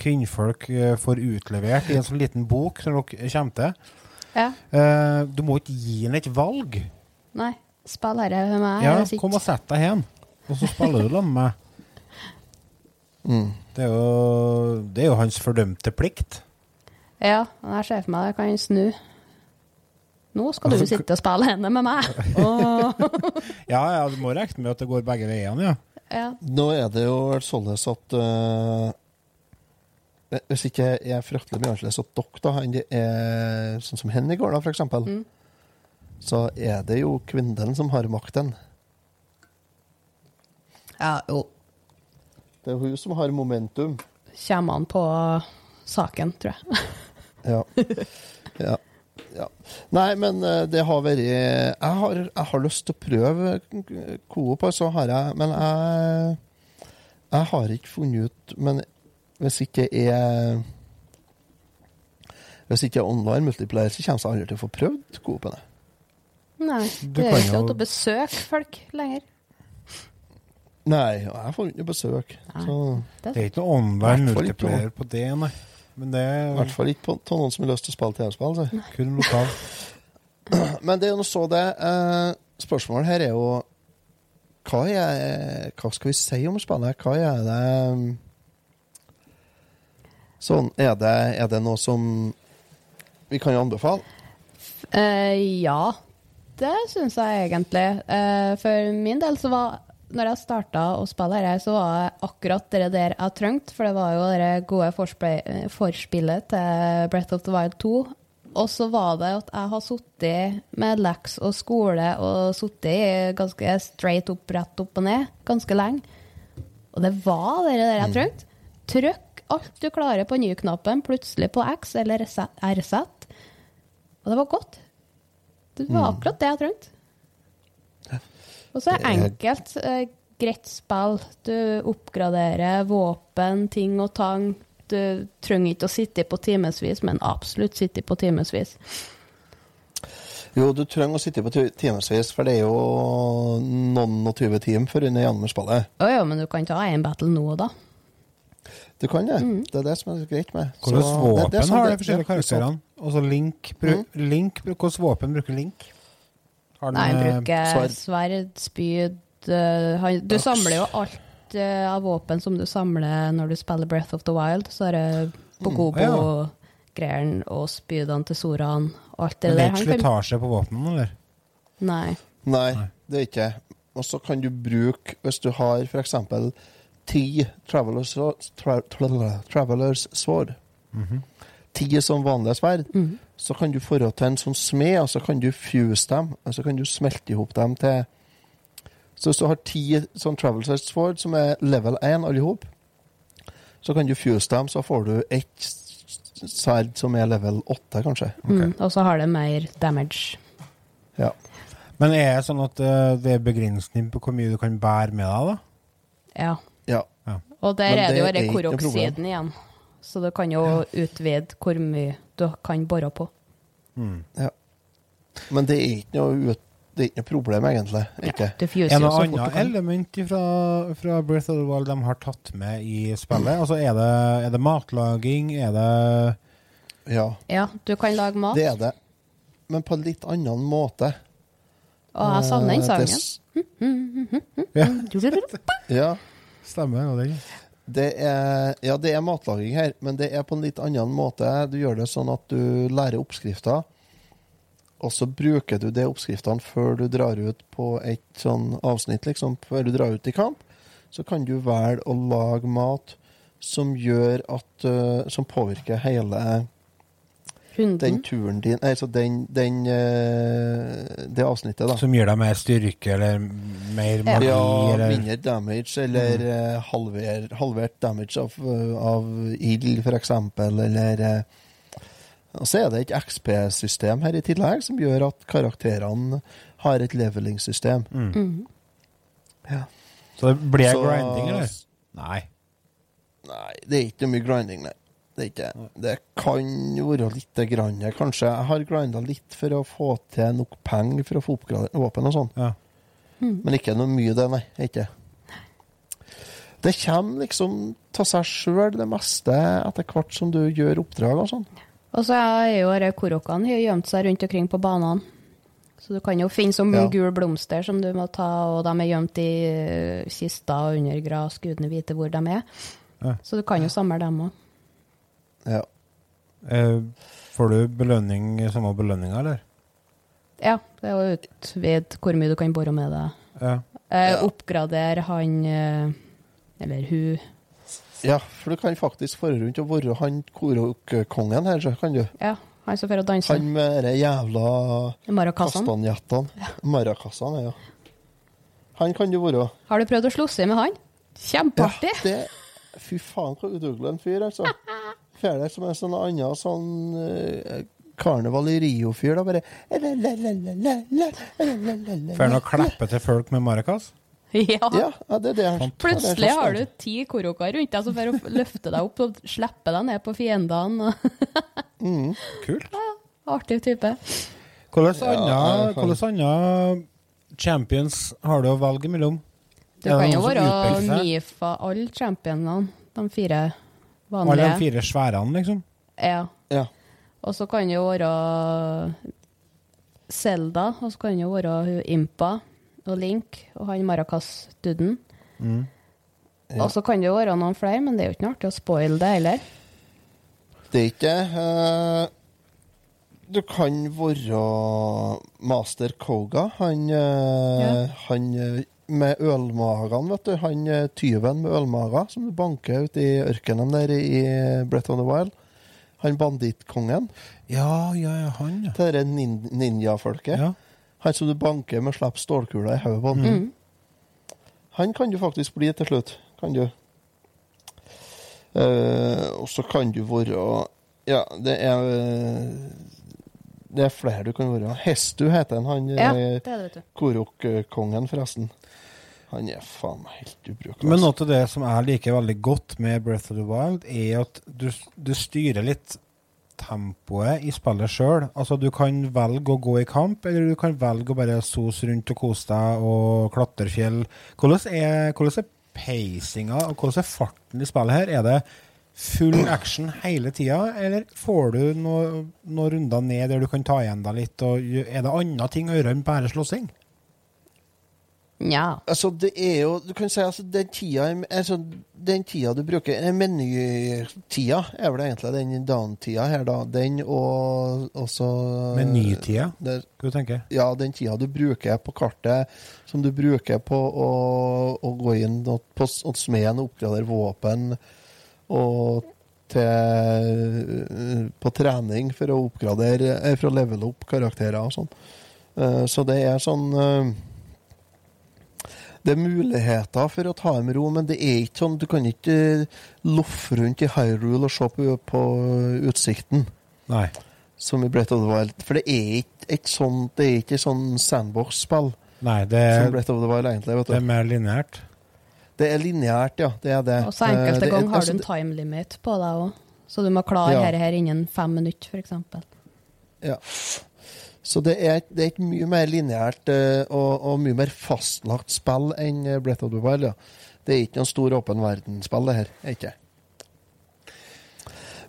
Speaker 2: kvinnfolk eh, får utlevert i en sånn liten bok som dere kommer til.
Speaker 3: Ja.
Speaker 2: Eh, du må ikke gi henne et valg.
Speaker 3: Nei, spill herre med meg.
Speaker 2: Ja, kom og sett deg hen, og så spiller du sammen med meg.
Speaker 1: Mm.
Speaker 2: Det er, jo, det er jo hans fordømte plikt.
Speaker 3: Ja, men jeg ser for meg det kan snu. Nå skal du sitte og spille henne med meg. Åh.
Speaker 2: Ja, ja, du må regne med at det går begge veiene, ja.
Speaker 3: Ja.
Speaker 1: Nå er det jo sånn at uh, Hvis ikke jeg er fryktelig mye annerledes at dere da, enn det er sånn som henne i går, da, eksempel,
Speaker 3: Mm.
Speaker 1: så er det jo kvinnen som har makten.
Speaker 3: Ja, jo.
Speaker 1: Det er hun som har momentum.
Speaker 3: Kommer an på saken, tror jeg.
Speaker 1: Ja. ja. ja. Nei, men eh, det har vært Jeg har, jeg har lyst til å prøve Coop, altså, har jeg. Men jeg, jeg har ikke funnet ut Men hvis ikke er Hvis ikke er online multiplayer, så kommer jeg aldri til å få prøvd Coop-ene.
Speaker 3: Nei, det er ikke lov til å besøke folk lenger.
Speaker 1: Nei, og jeg får ikke noe besøk.
Speaker 3: Nei.
Speaker 1: Så,
Speaker 2: Det er ikke noe online
Speaker 1: ikke
Speaker 2: multiplayer på det, nei. Men det
Speaker 1: I
Speaker 2: er
Speaker 1: hvert fall ikke på, noen som har lyst til å spille TV-spill. så.
Speaker 2: kun lokal.
Speaker 1: Men det er jo noe så det. Eh, spørsmålet her er jo hva, er, hva skal vi si om spillet? Hva er det Sånn, er det, er det noe som vi kan anbefale?
Speaker 3: Eh, ja, det syns jeg egentlig. Eh, for min del så var når jeg starta å spille her, så var det akkurat det der jeg trengte. For det var jo det gode eh, forspillet til Breath of the Wild 2. Og så var det at jeg har sittet med leks og skole og sittet ganske straight opp, rett opp og ned ganske lenge. Og det var det der jeg trengte. Trykk alt du klarer på ny-knappen, plutselig på X eller RZ. Og det var godt. Det var akkurat det jeg trengte. Og så er det enkelt, eh, greit spill. Du oppgraderer våpen, ting og tang. Du trenger ikke å sitte på timevis, men absolutt sitte på timevis.
Speaker 1: Jo, du trenger å sitte på ti- timevis, for det er jo noen og tyve timer før du er gjennom spillet.
Speaker 3: Å ja, men du kan ta én battle nå, da.
Speaker 1: Du kan det. Det er det som er greit med. Så
Speaker 2: Hvilke våpen
Speaker 1: sånn
Speaker 2: har de forskjellige
Speaker 1: det sånn-
Speaker 2: karakterene? Og så Link, bru, Link Hvilke våpen bruker Link? Har
Speaker 3: Nei, han bruker
Speaker 1: sverd.
Speaker 3: sverd, spyd eh, han, Du
Speaker 1: Dags.
Speaker 3: samler jo alt eh, av våpen som du samler når du spiller Breath of the Wild. Så er det Bogobo, greiene og spydene til Soran og alt det
Speaker 2: Men det er ikke
Speaker 3: Han kan,
Speaker 2: slitasje på våpnene, eller?
Speaker 3: nei.
Speaker 1: Nei, det er ikke. Og så kan du bruke, hvis du har f.eks. ti Travelers, tra, tra, travelers Sword, ti som vanlige sverd,
Speaker 3: mm.
Speaker 1: så kan du dra til en sånn smed, og så kan du fuse dem. Og så kan du smelte ihop dem til Så hvis du har ti sånn Travelers Sword, som er level 1 alle i hop, så kan du fuse dem, så får du ett sverd som er level 8, kanskje.
Speaker 3: Mm, og så har det mer damage.
Speaker 1: Ja.
Speaker 2: Men er det sånn at eh, det er begrensning på hvor mye du kan bære med deg, da?
Speaker 3: Ja.
Speaker 1: ja.
Speaker 3: Og der
Speaker 1: Men
Speaker 3: er det jo koroksiden igjen. Så du kan jo utvide hvor mye du kan bore på.
Speaker 2: Mm.
Speaker 1: Men det er ikke noe ut, det er ikke noe problem, egentlig. Ikke.
Speaker 3: Det
Speaker 2: Er det
Speaker 3: kan.
Speaker 2: element fra, fra Breath of the Wild de har tatt med i spillet? Altså, er det, er det matlaging? Er det
Speaker 1: Ja,
Speaker 3: Ja, du kan lage mat.
Speaker 1: det er det. Men på en litt annen måte.
Speaker 3: Og jeg savner den
Speaker 1: Eh,
Speaker 3: sangen.
Speaker 1: ja. Ja,
Speaker 2: Stemmer. Og det.
Speaker 1: Det er, ja, det er matlaging her, men det er på en litt annen måte. Du gjør det sånn at du lærer oppskrifter, og så bruker du de oppskriftene før du drar ut på et sånn avsnitt, liksom, før du drar ut i kamp. Så kan du velge å lage mat som gjør at eh, Som påvirker hele den turen din Altså den, den eh, Det avsnittet, da.
Speaker 2: Som gir deg mer styrke eller mer magi?
Speaker 1: Ja,
Speaker 2: eller,
Speaker 1: mindre damage, eller eh, halver, halvert damage av, av ild, eksempel, eller eh, Og så er det et XP-system her i tillegg, som gjør at karakterene har et leveling-system.
Speaker 2: mm.
Speaker 3: Mm.
Speaker 1: Ja.
Speaker 2: Så det blir
Speaker 1: Så-
Speaker 2: grinding, eller? Nei.
Speaker 1: Nei, det er ikke mye grinding, nei. Det, er ikke. det kan være lite grann, kanskje. Jeg har grinda litt for å få til nok penger for å få oppgradert våpen og sånn.
Speaker 2: Ja.
Speaker 1: Men ikke noe mye, det, nei. Ikke. Det kommer liksom av seg sjøl, det meste, etter hvert som du gjør oppdrag og sånn.
Speaker 3: Og så er jo disse korokene gjemt seg rundt omkring på banene. Så du kan jo finne som
Speaker 1: Ja.
Speaker 3: gul blomster som du må ta, og de er gjemt i eh, kister og under gras, gudene vite hvor de er.
Speaker 2: Ja.
Speaker 3: Så du kan jo samle dem òg.
Speaker 1: Ja.
Speaker 2: Eh, får du belønning, samme belønninga, eller?
Speaker 3: Ja, det er jo utvide hvor mye du kan bore med det.
Speaker 2: Ja.
Speaker 3: Eh, Oppgradere han eller hun
Speaker 1: ja, for du kan faktisk få rundt og være han korokkongen her, så kan du.
Speaker 3: Ja, han som fører å danse.
Speaker 1: Han med de jævla kastanjettene. Marakassene, ja. Han kan du være.
Speaker 3: Har du prøvd å slåss i med han? Kjempeartig!
Speaker 1: det Fy faen, hvor udugelig en fyr, altså. Ferdig som en sånn annen sånn uh, Karneval i Rio-fyr, da bare
Speaker 2: Får han å klappe til folk med maracas?
Speaker 3: Ja.
Speaker 1: Ja, ja, det det.
Speaker 3: Plutselig har du ti koroker rundt deg som får løfte deg opp og slippe deg ned på fiendene.
Speaker 1: Mm.
Speaker 2: Kult.
Speaker 3: Artig type.
Speaker 2: Hvilke andre champions har du å velge mellom?
Speaker 3: Du kan jo være? Mifa, alle championene. De fire
Speaker 2: Alle de fire sværene, liksom?
Speaker 3: Ja.
Speaker 1: Ja.
Speaker 3: Og så kan det jo være Selda, og så kan det jo være Impa og Link og han Maracas-duden.
Speaker 2: Mm.
Speaker 1: Ja.
Speaker 3: Og så kan det jo være noen flere, men det er jo ikke noe artig å spoile det heller.
Speaker 1: Det er ikke uh, Du kan være master Koga. Han, uh,
Speaker 3: Ja.
Speaker 1: han eh, med ølmagene, vet du. Han eh, tyven med ølmager som du banker ut i ørkenen der i Brett of the Wild. Han bandittkongen.
Speaker 2: Ja, ja, ja, han, ja.
Speaker 1: Det derre nin ninjafolket.
Speaker 2: ja.
Speaker 1: Han som du banker med å slippe stålkula i hodet på. han.
Speaker 3: Mm.
Speaker 1: Han kan du faktisk bli til slutt. Kan du. Eh, og så kan du være Ja, det er eh, Det er flere du kan være. Hestu heter han. Han
Speaker 3: Ja, det det, vet du.
Speaker 1: Korok-kongen, forresten. Han er faen meg helt ubrukelig.
Speaker 2: Men
Speaker 1: altså.
Speaker 2: noe av det som jeg liker veldig godt med Breath of the Wild, er at du, du styrer litt tempoet i spillet sjøl. Altså, du kan velge å gå i kamp, eller du kan velge å bare sose rundt og kose deg og klatre fjell. Hvordan er, hvordan er pacinga og hvordan er farten i spillet her? Er det full action hele tida, eller får du noe- noen runder ned der du kan ta igjen deg litt? Og, er det andre ting å gjøre enn bare slåssing?
Speaker 3: Nja.
Speaker 1: Altså, det er jo Du kan si altså, den tida altså, Den tida du bruker eh, Menytida er vel egentlig den down-tida her, da. Den og også
Speaker 2: Menytida? Hva tenker du
Speaker 1: Ja, den tida du bruker på kartet, som du bruker på å, å gå inn og, på smeden og oppgradere våpen, og til, på trening for å oppgradere eh, For å levele opp karakterer og sånn. Eh, Så det er sånn eh, Det er muligheter for å ta det med ro, men det er ikke sånn Du kan ikke loffe rundt i Hyrule og se på, på utsikten
Speaker 2: Nei.
Speaker 1: som i Brett of the Wild. For det er ikke et sånt Det er ikke sånn sandbox-spill
Speaker 2: Nei, det,
Speaker 1: som of the Wild egentlig. vet
Speaker 2: det er mer lineært.
Speaker 1: Det er lineært, ja. Det er det.
Speaker 3: Og så
Speaker 1: Eh,
Speaker 3: enkelte
Speaker 1: det er-
Speaker 3: ganger har
Speaker 1: altså,
Speaker 3: du en time limit på deg òg. Så du må klare
Speaker 1: Ja.
Speaker 3: dette her innen fem minutter, f.eks.
Speaker 1: Ja. Så det er, det er et mye mer lineært eh, og, og mye mer fastlagt spill enn eh, Breath of the Wild. Ja. Det er ikke noen stor åpen verden-spill, det her. er ikke.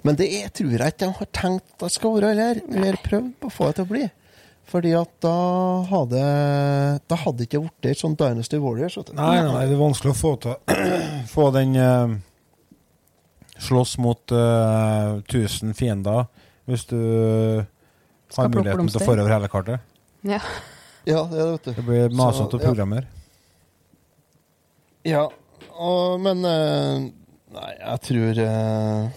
Speaker 1: Men det er, tror jeg ikke de har tenkt det skal være, eller, eller prøvd å få det til å bli. Fordi at da hadde Da hadde det ikke blitt et sånt Dynasty Warriors.
Speaker 2: Nei, nei, det er vanskelig å få, til, få den uh, Slåss mot uh, 1000 fiender hvis du
Speaker 3: Skal
Speaker 2: har muligheten til å få over hele kartet.
Speaker 3: Ja.
Speaker 1: Ja, det vet du.
Speaker 2: Det blir masete å
Speaker 1: ja.
Speaker 2: programmere.
Speaker 1: Ja, og, men uh, Nei, jeg tror eh,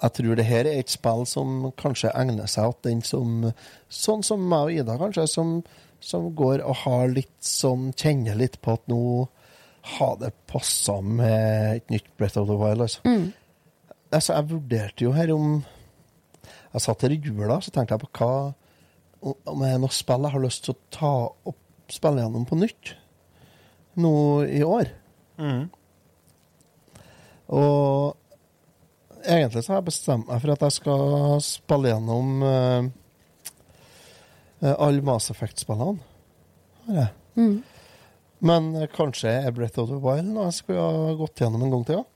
Speaker 1: Jeg tror det her er et spill som kanskje egner seg til den som Sånn som meg og Ida, kanskje, som, som går og har litt sånn Kjenner litt på at nå har det passa med et nytt Breath of the Wild, altså.
Speaker 3: Mm.
Speaker 1: altså. Jeg vurderte jo her om Jeg satt her i jula, så tenkte jeg på hva om det er noe spill jeg har lyst til å ta opp spille gjennom på nytt nå i år. Og egentlig så har jeg bestemt meg for at jeg skal spille gjennom uh, alle Mass Effect-spillene. Har jeg.
Speaker 3: Mm.
Speaker 1: Men uh, kanskje er Breath of the Wild noe jeg skulle ha gått gjennom en gang til. Ja.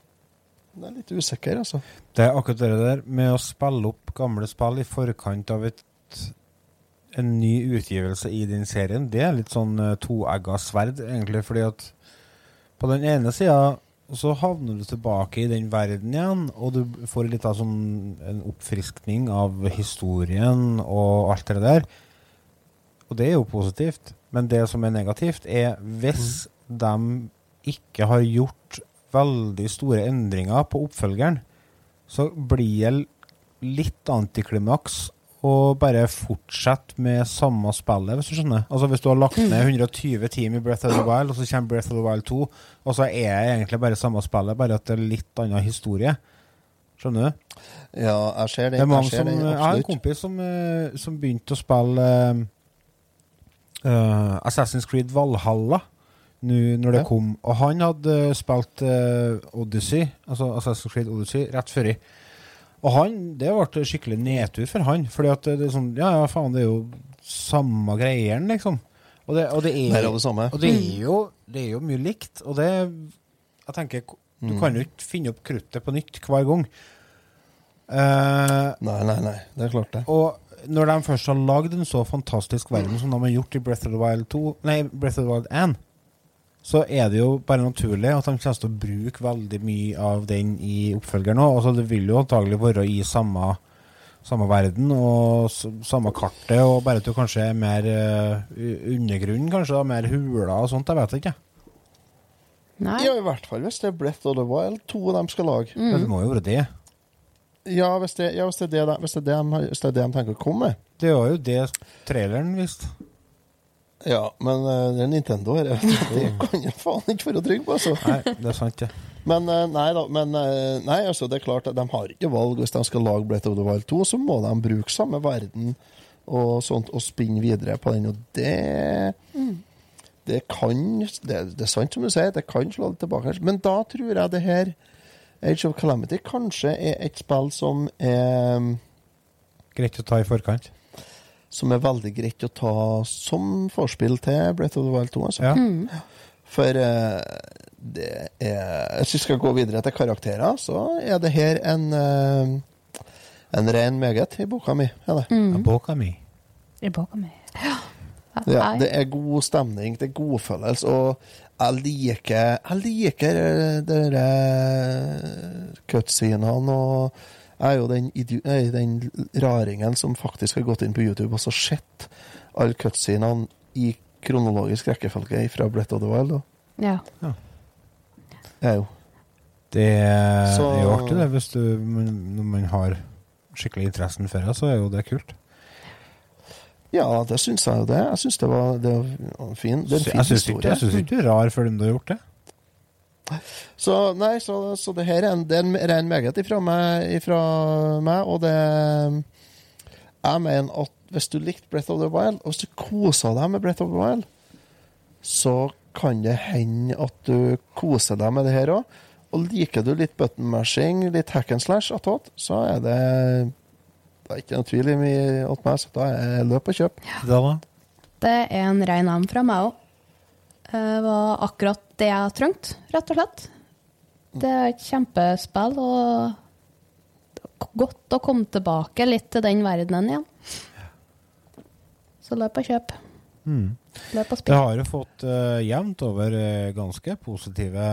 Speaker 1: Det er litt usikker, altså.
Speaker 2: Det er akkurat det der med å spille opp gamle spill i forkant av et, en ny utgivelse i den serien. Det er litt sånn uh, toegga sverd, egentlig. Fordi at på den ene sida så havner du tilbake i den verden igjen, og du får litt av sånn en oppfriskning av historien og alt det der. Og det er jo positivt. Men det som er negativt, er hvis de ikke har gjort veldig store endringer på oppfølgeren, så blir det litt antiklimaks å bare fortsette med samme spillet, hvis du skjønner. Altså Hvis du har lagt ned 120 timer i Breath of the Wild, og så kommer Breath of the Wild 2, og så er det egentlig bare samme spillet, bare at det er litt annen historie. Skjønner du?
Speaker 1: Ja, jeg ser det.
Speaker 2: Det
Speaker 1: jeg ser
Speaker 2: som,
Speaker 1: det,
Speaker 2: jeg har en kompis som, eh, som begynte å spille eh, Assassin's Creed Valhalla nå når det
Speaker 1: Ja.
Speaker 2: kom. Og han hadde spilt uh, Odyssey, altså Assassin's Creed Odyssey, rett før i. Og han, det ble skikkelig nedtur for han. Fordi at det er sånn Ja, ja, faen, det er jo samme greieren, liksom. Og det, og det er
Speaker 1: det
Speaker 2: og det er, jo, det er jo mye likt. Og det Jeg tenker Du
Speaker 1: Mm.
Speaker 2: kan jo ikke finne opp kruttet på nytt hver gang. Uh,
Speaker 1: Nei, nei, nei. Det er klart, det.
Speaker 2: og når de først har lagd en så fantastisk verden som de har gjort i Breath of the Wild 2 Nei, Breath of the Wild 1, så er det jo bare naturlig at de kommer til å bruke veldig mye av den i oppfølgeren òg. Altså, det vil jo antagelig være i samme, samme verden og samme kartet, og bare at du kanskje er mer uh, undergrunn, kanskje, da, mer huler og sånt. Jeg vet ikke.
Speaker 3: Nei.
Speaker 1: Ja, i hvert fall hvis det er Breath of the Wild 2 de skal lage.
Speaker 2: Men
Speaker 3: Mm.
Speaker 2: det må jo være det.
Speaker 1: Ja, hvis det, ja, hvis det, er det, de- hvis det, er det, de, hvis det er det de tenker å komme med.
Speaker 2: Det var jo det traileren viste.
Speaker 1: Ja, men eh, det er Nintendo her. Det kan jeg faen ikke være trygg på, altså.
Speaker 2: Nei, det er sant, det.
Speaker 1: Men eh, nei da. Men eh, nei, altså, det er klart at de har ikke valg. Hvis de skal lage Breath of the Wild 2, så må de bruke samme verden og sånt og spinne videre på den. Og det Det kan det, det er sant som du sier, det kan slå litt tilbake. Men da tror jeg det her Age of Calamity kanskje er et spill som er
Speaker 2: Greit å ta i forkant.
Speaker 1: Som er veldig greit å ta som forspill til Breath of the Wild 2. Altså.
Speaker 2: Ja.
Speaker 3: Mm.
Speaker 1: For uh, det er Hvis vi skal gå videre til karakterer, så er det her en uh, en ren meget i boka mi. Er det.
Speaker 3: Mm.
Speaker 2: Boka mi.
Speaker 3: I boka mi. Ja.
Speaker 1: Ja, det er god stemning, det er godfølelse, og jeg liker Jeg liker de dere cutscenene, og jeg er jo den, nei, den raringen som faktisk har gått inn på YouTube og så sett alle cutscenene i kronologisk rekkefølge fra Brett of the Wild. Da.
Speaker 3: Ja.
Speaker 1: Jeg er jo
Speaker 2: Det er,
Speaker 1: Så-
Speaker 2: er jo artig, det. Hvis du, når man har skikkelig interessen for det, så er jo det kult.
Speaker 1: Ja, det syns jeg jo det. Jeg syns det var, det var fin, det er en fin
Speaker 2: jeg syns ikke,
Speaker 1: historie.
Speaker 2: jeg synes ikke du er rar før du har gjort det.
Speaker 1: Så nei, så, så det her er en, det er en ren meget ifra meg, ifra meg, og det Jeg mener at hvis du likte Breath of the Wild, og hvis du kosa deg med Breath of the Wild, så kan det hende at du koser deg med det her òg. Og liker du litt button mashing, litt hack and slash attåt, så er det Det er ikke noe tvil i meg, så da er løp og kjøp.
Speaker 2: Da?
Speaker 3: Det er en rein and fra meg òg. Det var akkurat det jeg trengte, rett og slett. Det er et kjempespill, og det er godt å komme tilbake litt til den verdenen igjen. Så løp og kjøp.
Speaker 2: Mm.
Speaker 3: Løp og
Speaker 2: Det har jo fått uh, jevnt over eh, ganske positive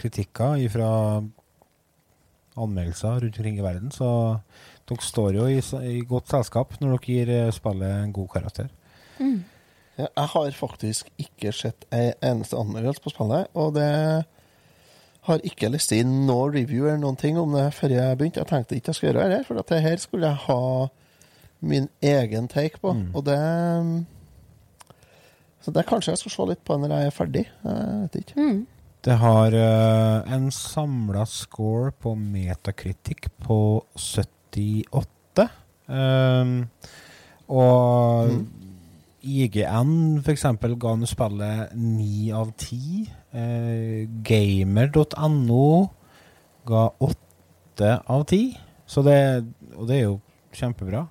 Speaker 2: kritikker fra anmeldelser rundt omkring i verden, så dere står jo i, i godt selskap når dere gir eh, spillet en god karakter.
Speaker 3: Mm.
Speaker 1: Jeg har faktisk ikke sett ei eneste anmeldelse på spillet, og det har ikke lest inn noen review eller noen ting om det før jeg begynte. Jeg tenkte ikke jeg skulle gjøre det, for at det her skulle jeg ha min egen take på.
Speaker 2: Mm.
Speaker 1: Og det Så det kanskje jeg skal se litt på når jeg er ferdig. Jeg vet ikke.
Speaker 3: Mm.
Speaker 2: Det har uh, en samla score på Metacritic på 78. Um, og
Speaker 1: Mm.
Speaker 2: IGN f.eks. ga nå spillet 9 av 10. Eh, Gamer.no ga 8 av 10. Så det, og det er jo kjempebra.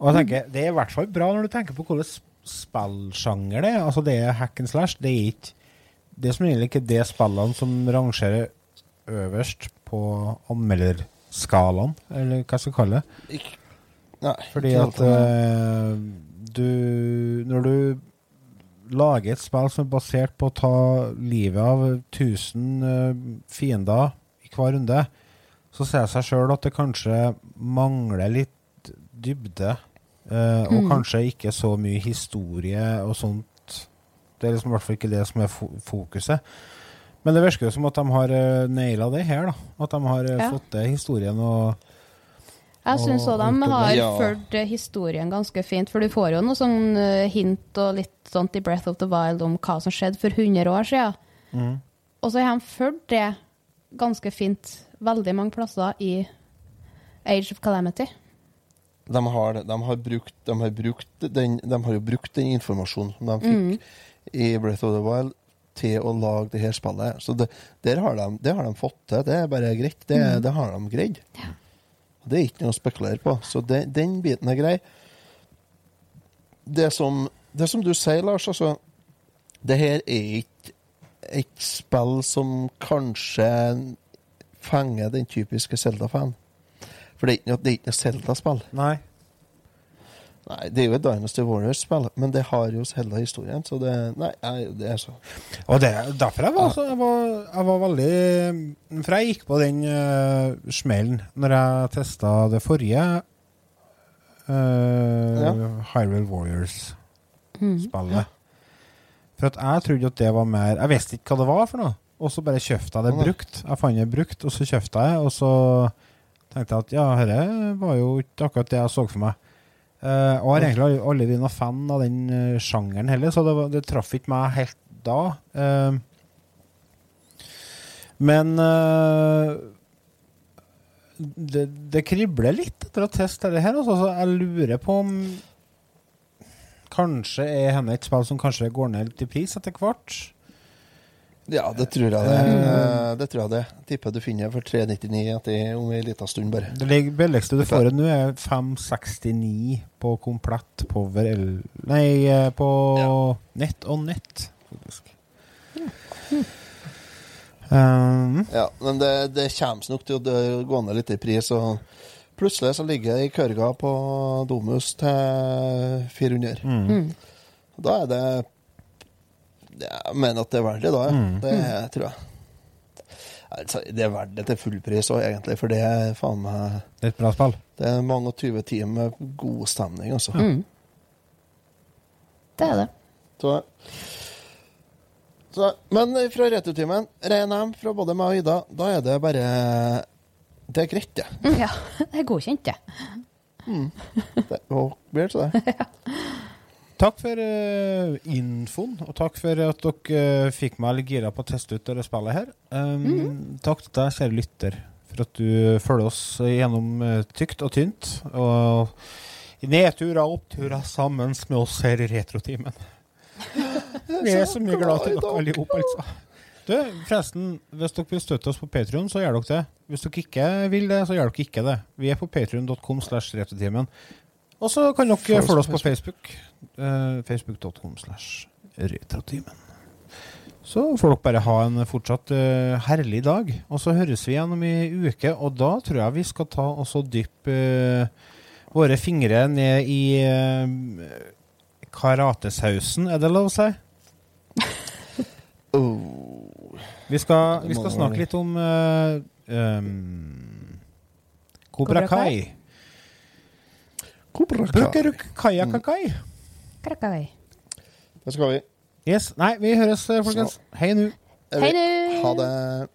Speaker 2: Og jeg tenker, Det er i hvert fall bra når du tenker på hvilken spillsjanger det er. Altså Det er hack and slash. Det er ikke det er som egentlig ikke det spillene som rangerer øverst på anmelderskalaen, eller hva jeg skal kalle det. Fordi at
Speaker 1: helt.
Speaker 2: Eh, du Når du lager et spill som er basert på å ta livet av 1000 eh, fiender i hver runde, så ser det seg sjøl at det kanskje mangler litt dybde. Uh, og
Speaker 3: Mm.
Speaker 2: kanskje ikke så mye historie og sånt. Det er liksom i hvert fall ikke det som er fo fokuset. Men det virker jo som at de har uh, naila det her. da At de har uh,
Speaker 3: Ja.
Speaker 2: fått til historien og
Speaker 3: Jeg syns òg de har
Speaker 1: Ja.
Speaker 3: fulgt eh, historien ganske fint, for du får jo noe sånn eh, hint og litt sånt i Breath of the Wild om hva som skjedde for 100 år siden.
Speaker 2: Mm.
Speaker 3: Og så har de fulgt det ganske fint veldig mange plasser i Age of Calamity.
Speaker 1: De har, de, har brukt, de, har brukt den, de har jo brukt den informasjonen som de fikk
Speaker 3: Mm.
Speaker 1: i Breath of the Wild, til å lage det her spillet. Så det, der har de, det har de fått til. Det er bare greit. Det,
Speaker 3: Mm.
Speaker 1: det har de greid. Det er ikke noe å spekulere på. Så det, den biten er grei. Det som, det som du sier, Lars, altså Det her er ikke et spill som kanskje fenger den typiske Zelda-fan. For det er ikke noe, det Zelda-spill.
Speaker 2: Nei.
Speaker 1: Nei, det er jo et Dynasty Warriors-spill, men det har jo hele historien, så det Nei, det er så
Speaker 2: Og det er derfor jeg var, så, jeg var, jeg var veldig For jeg gikk på den uh, smellen når jeg testa det forrige uh,
Speaker 1: Ja.
Speaker 2: Hyrule Warriors-spillet.
Speaker 3: Mm.
Speaker 2: For at jeg trodde at det var mer Jeg visste ikke hva det var for noe. Og så bare kjøpte jeg det brukt. Jeg fant det brukt, og så kjøpte jeg, og så tenkte jeg at ja, dette var jo ikke akkurat det jeg så for meg. Eh, og har egentlig aldri- vært noen fan av den uh, sjangeren heller, så det, det traff ikke meg helt da. Uh, men det, det kribler litt etter å teste det her. Altså, så jeg lurer på om Kanskje er henne et spill som kanskje går ned litt i pris etter hvert.
Speaker 1: Ja, det tror jeg det.
Speaker 2: Mm.
Speaker 1: Eh, Det tror jeg det. Tipper du finner for 399 etter om en liten stund, bare.
Speaker 2: Det ligger- billigste du får nå, er 569 på komplett Power L... Nei, på på nett og nett, faktisk. Um,
Speaker 1: Ja, men det, det kommer nok til å gå ned litt i pris. Og plutselig så ligger det i kørga på Domus til 400.
Speaker 2: mm.
Speaker 3: Mm.
Speaker 1: Da er det Jeg mener at det er verdt det, da. ja.
Speaker 2: Mm.
Speaker 1: Det tror jeg. Altså, det er verdt det til full pris òg, egentlig, for det er faen meg
Speaker 2: Det er et bra spill.
Speaker 1: Det er mange og 20 timer med god stemning, altså.
Speaker 3: Mm. Det er det.
Speaker 1: Så, så, men fra returtimen, ren M fra både meg og Ida, da er det bare Det er greit, det.
Speaker 3: Ja. Ja, det er godkjent, det.
Speaker 1: det blir det så det.
Speaker 2: Takk for uh, infoen, og takk for at dere uh, fikk meg litt gira på å teste ut det spillet her. Um, Takk til deg, kjære lytter, for at du følger oss gjennom uh, tykt og tynt. Og nedturer og oppturer sammen med oss her i Retrotimen. Vi er så mye glad til dere alle sammen, altså. Du, forresten, hvis dere vil støtte oss på Patrion, så gjør dere det. Hvis dere ikke vil det, så gjør dere ikke det. Vi er på patrion.com slash. Og så kan dere følge oss
Speaker 1: på
Speaker 2: Facebook. Uh, Facebook.com slash retrotimen. Så får dere bare ha en fortsatt uh, herlig dag. Og så høres vi igjen om ei uke, og da tror jeg vi skal ta og så dyppe uh, våre fingre ned i uh, karatesausen, er det lov å si?
Speaker 1: Oh.
Speaker 2: Vi skal, vi skal snakke litt om uh, um, Kobra
Speaker 3: Cobra Kai?
Speaker 2: Kai.
Speaker 1: Kobra Kai.
Speaker 2: Brukeruk kajakai.
Speaker 3: Krakai.
Speaker 1: Der skal vi.
Speaker 2: Yes. Nei, vi høres, eh, folkens. Hei nå.
Speaker 1: Er
Speaker 3: Hei nå!
Speaker 1: Ha det.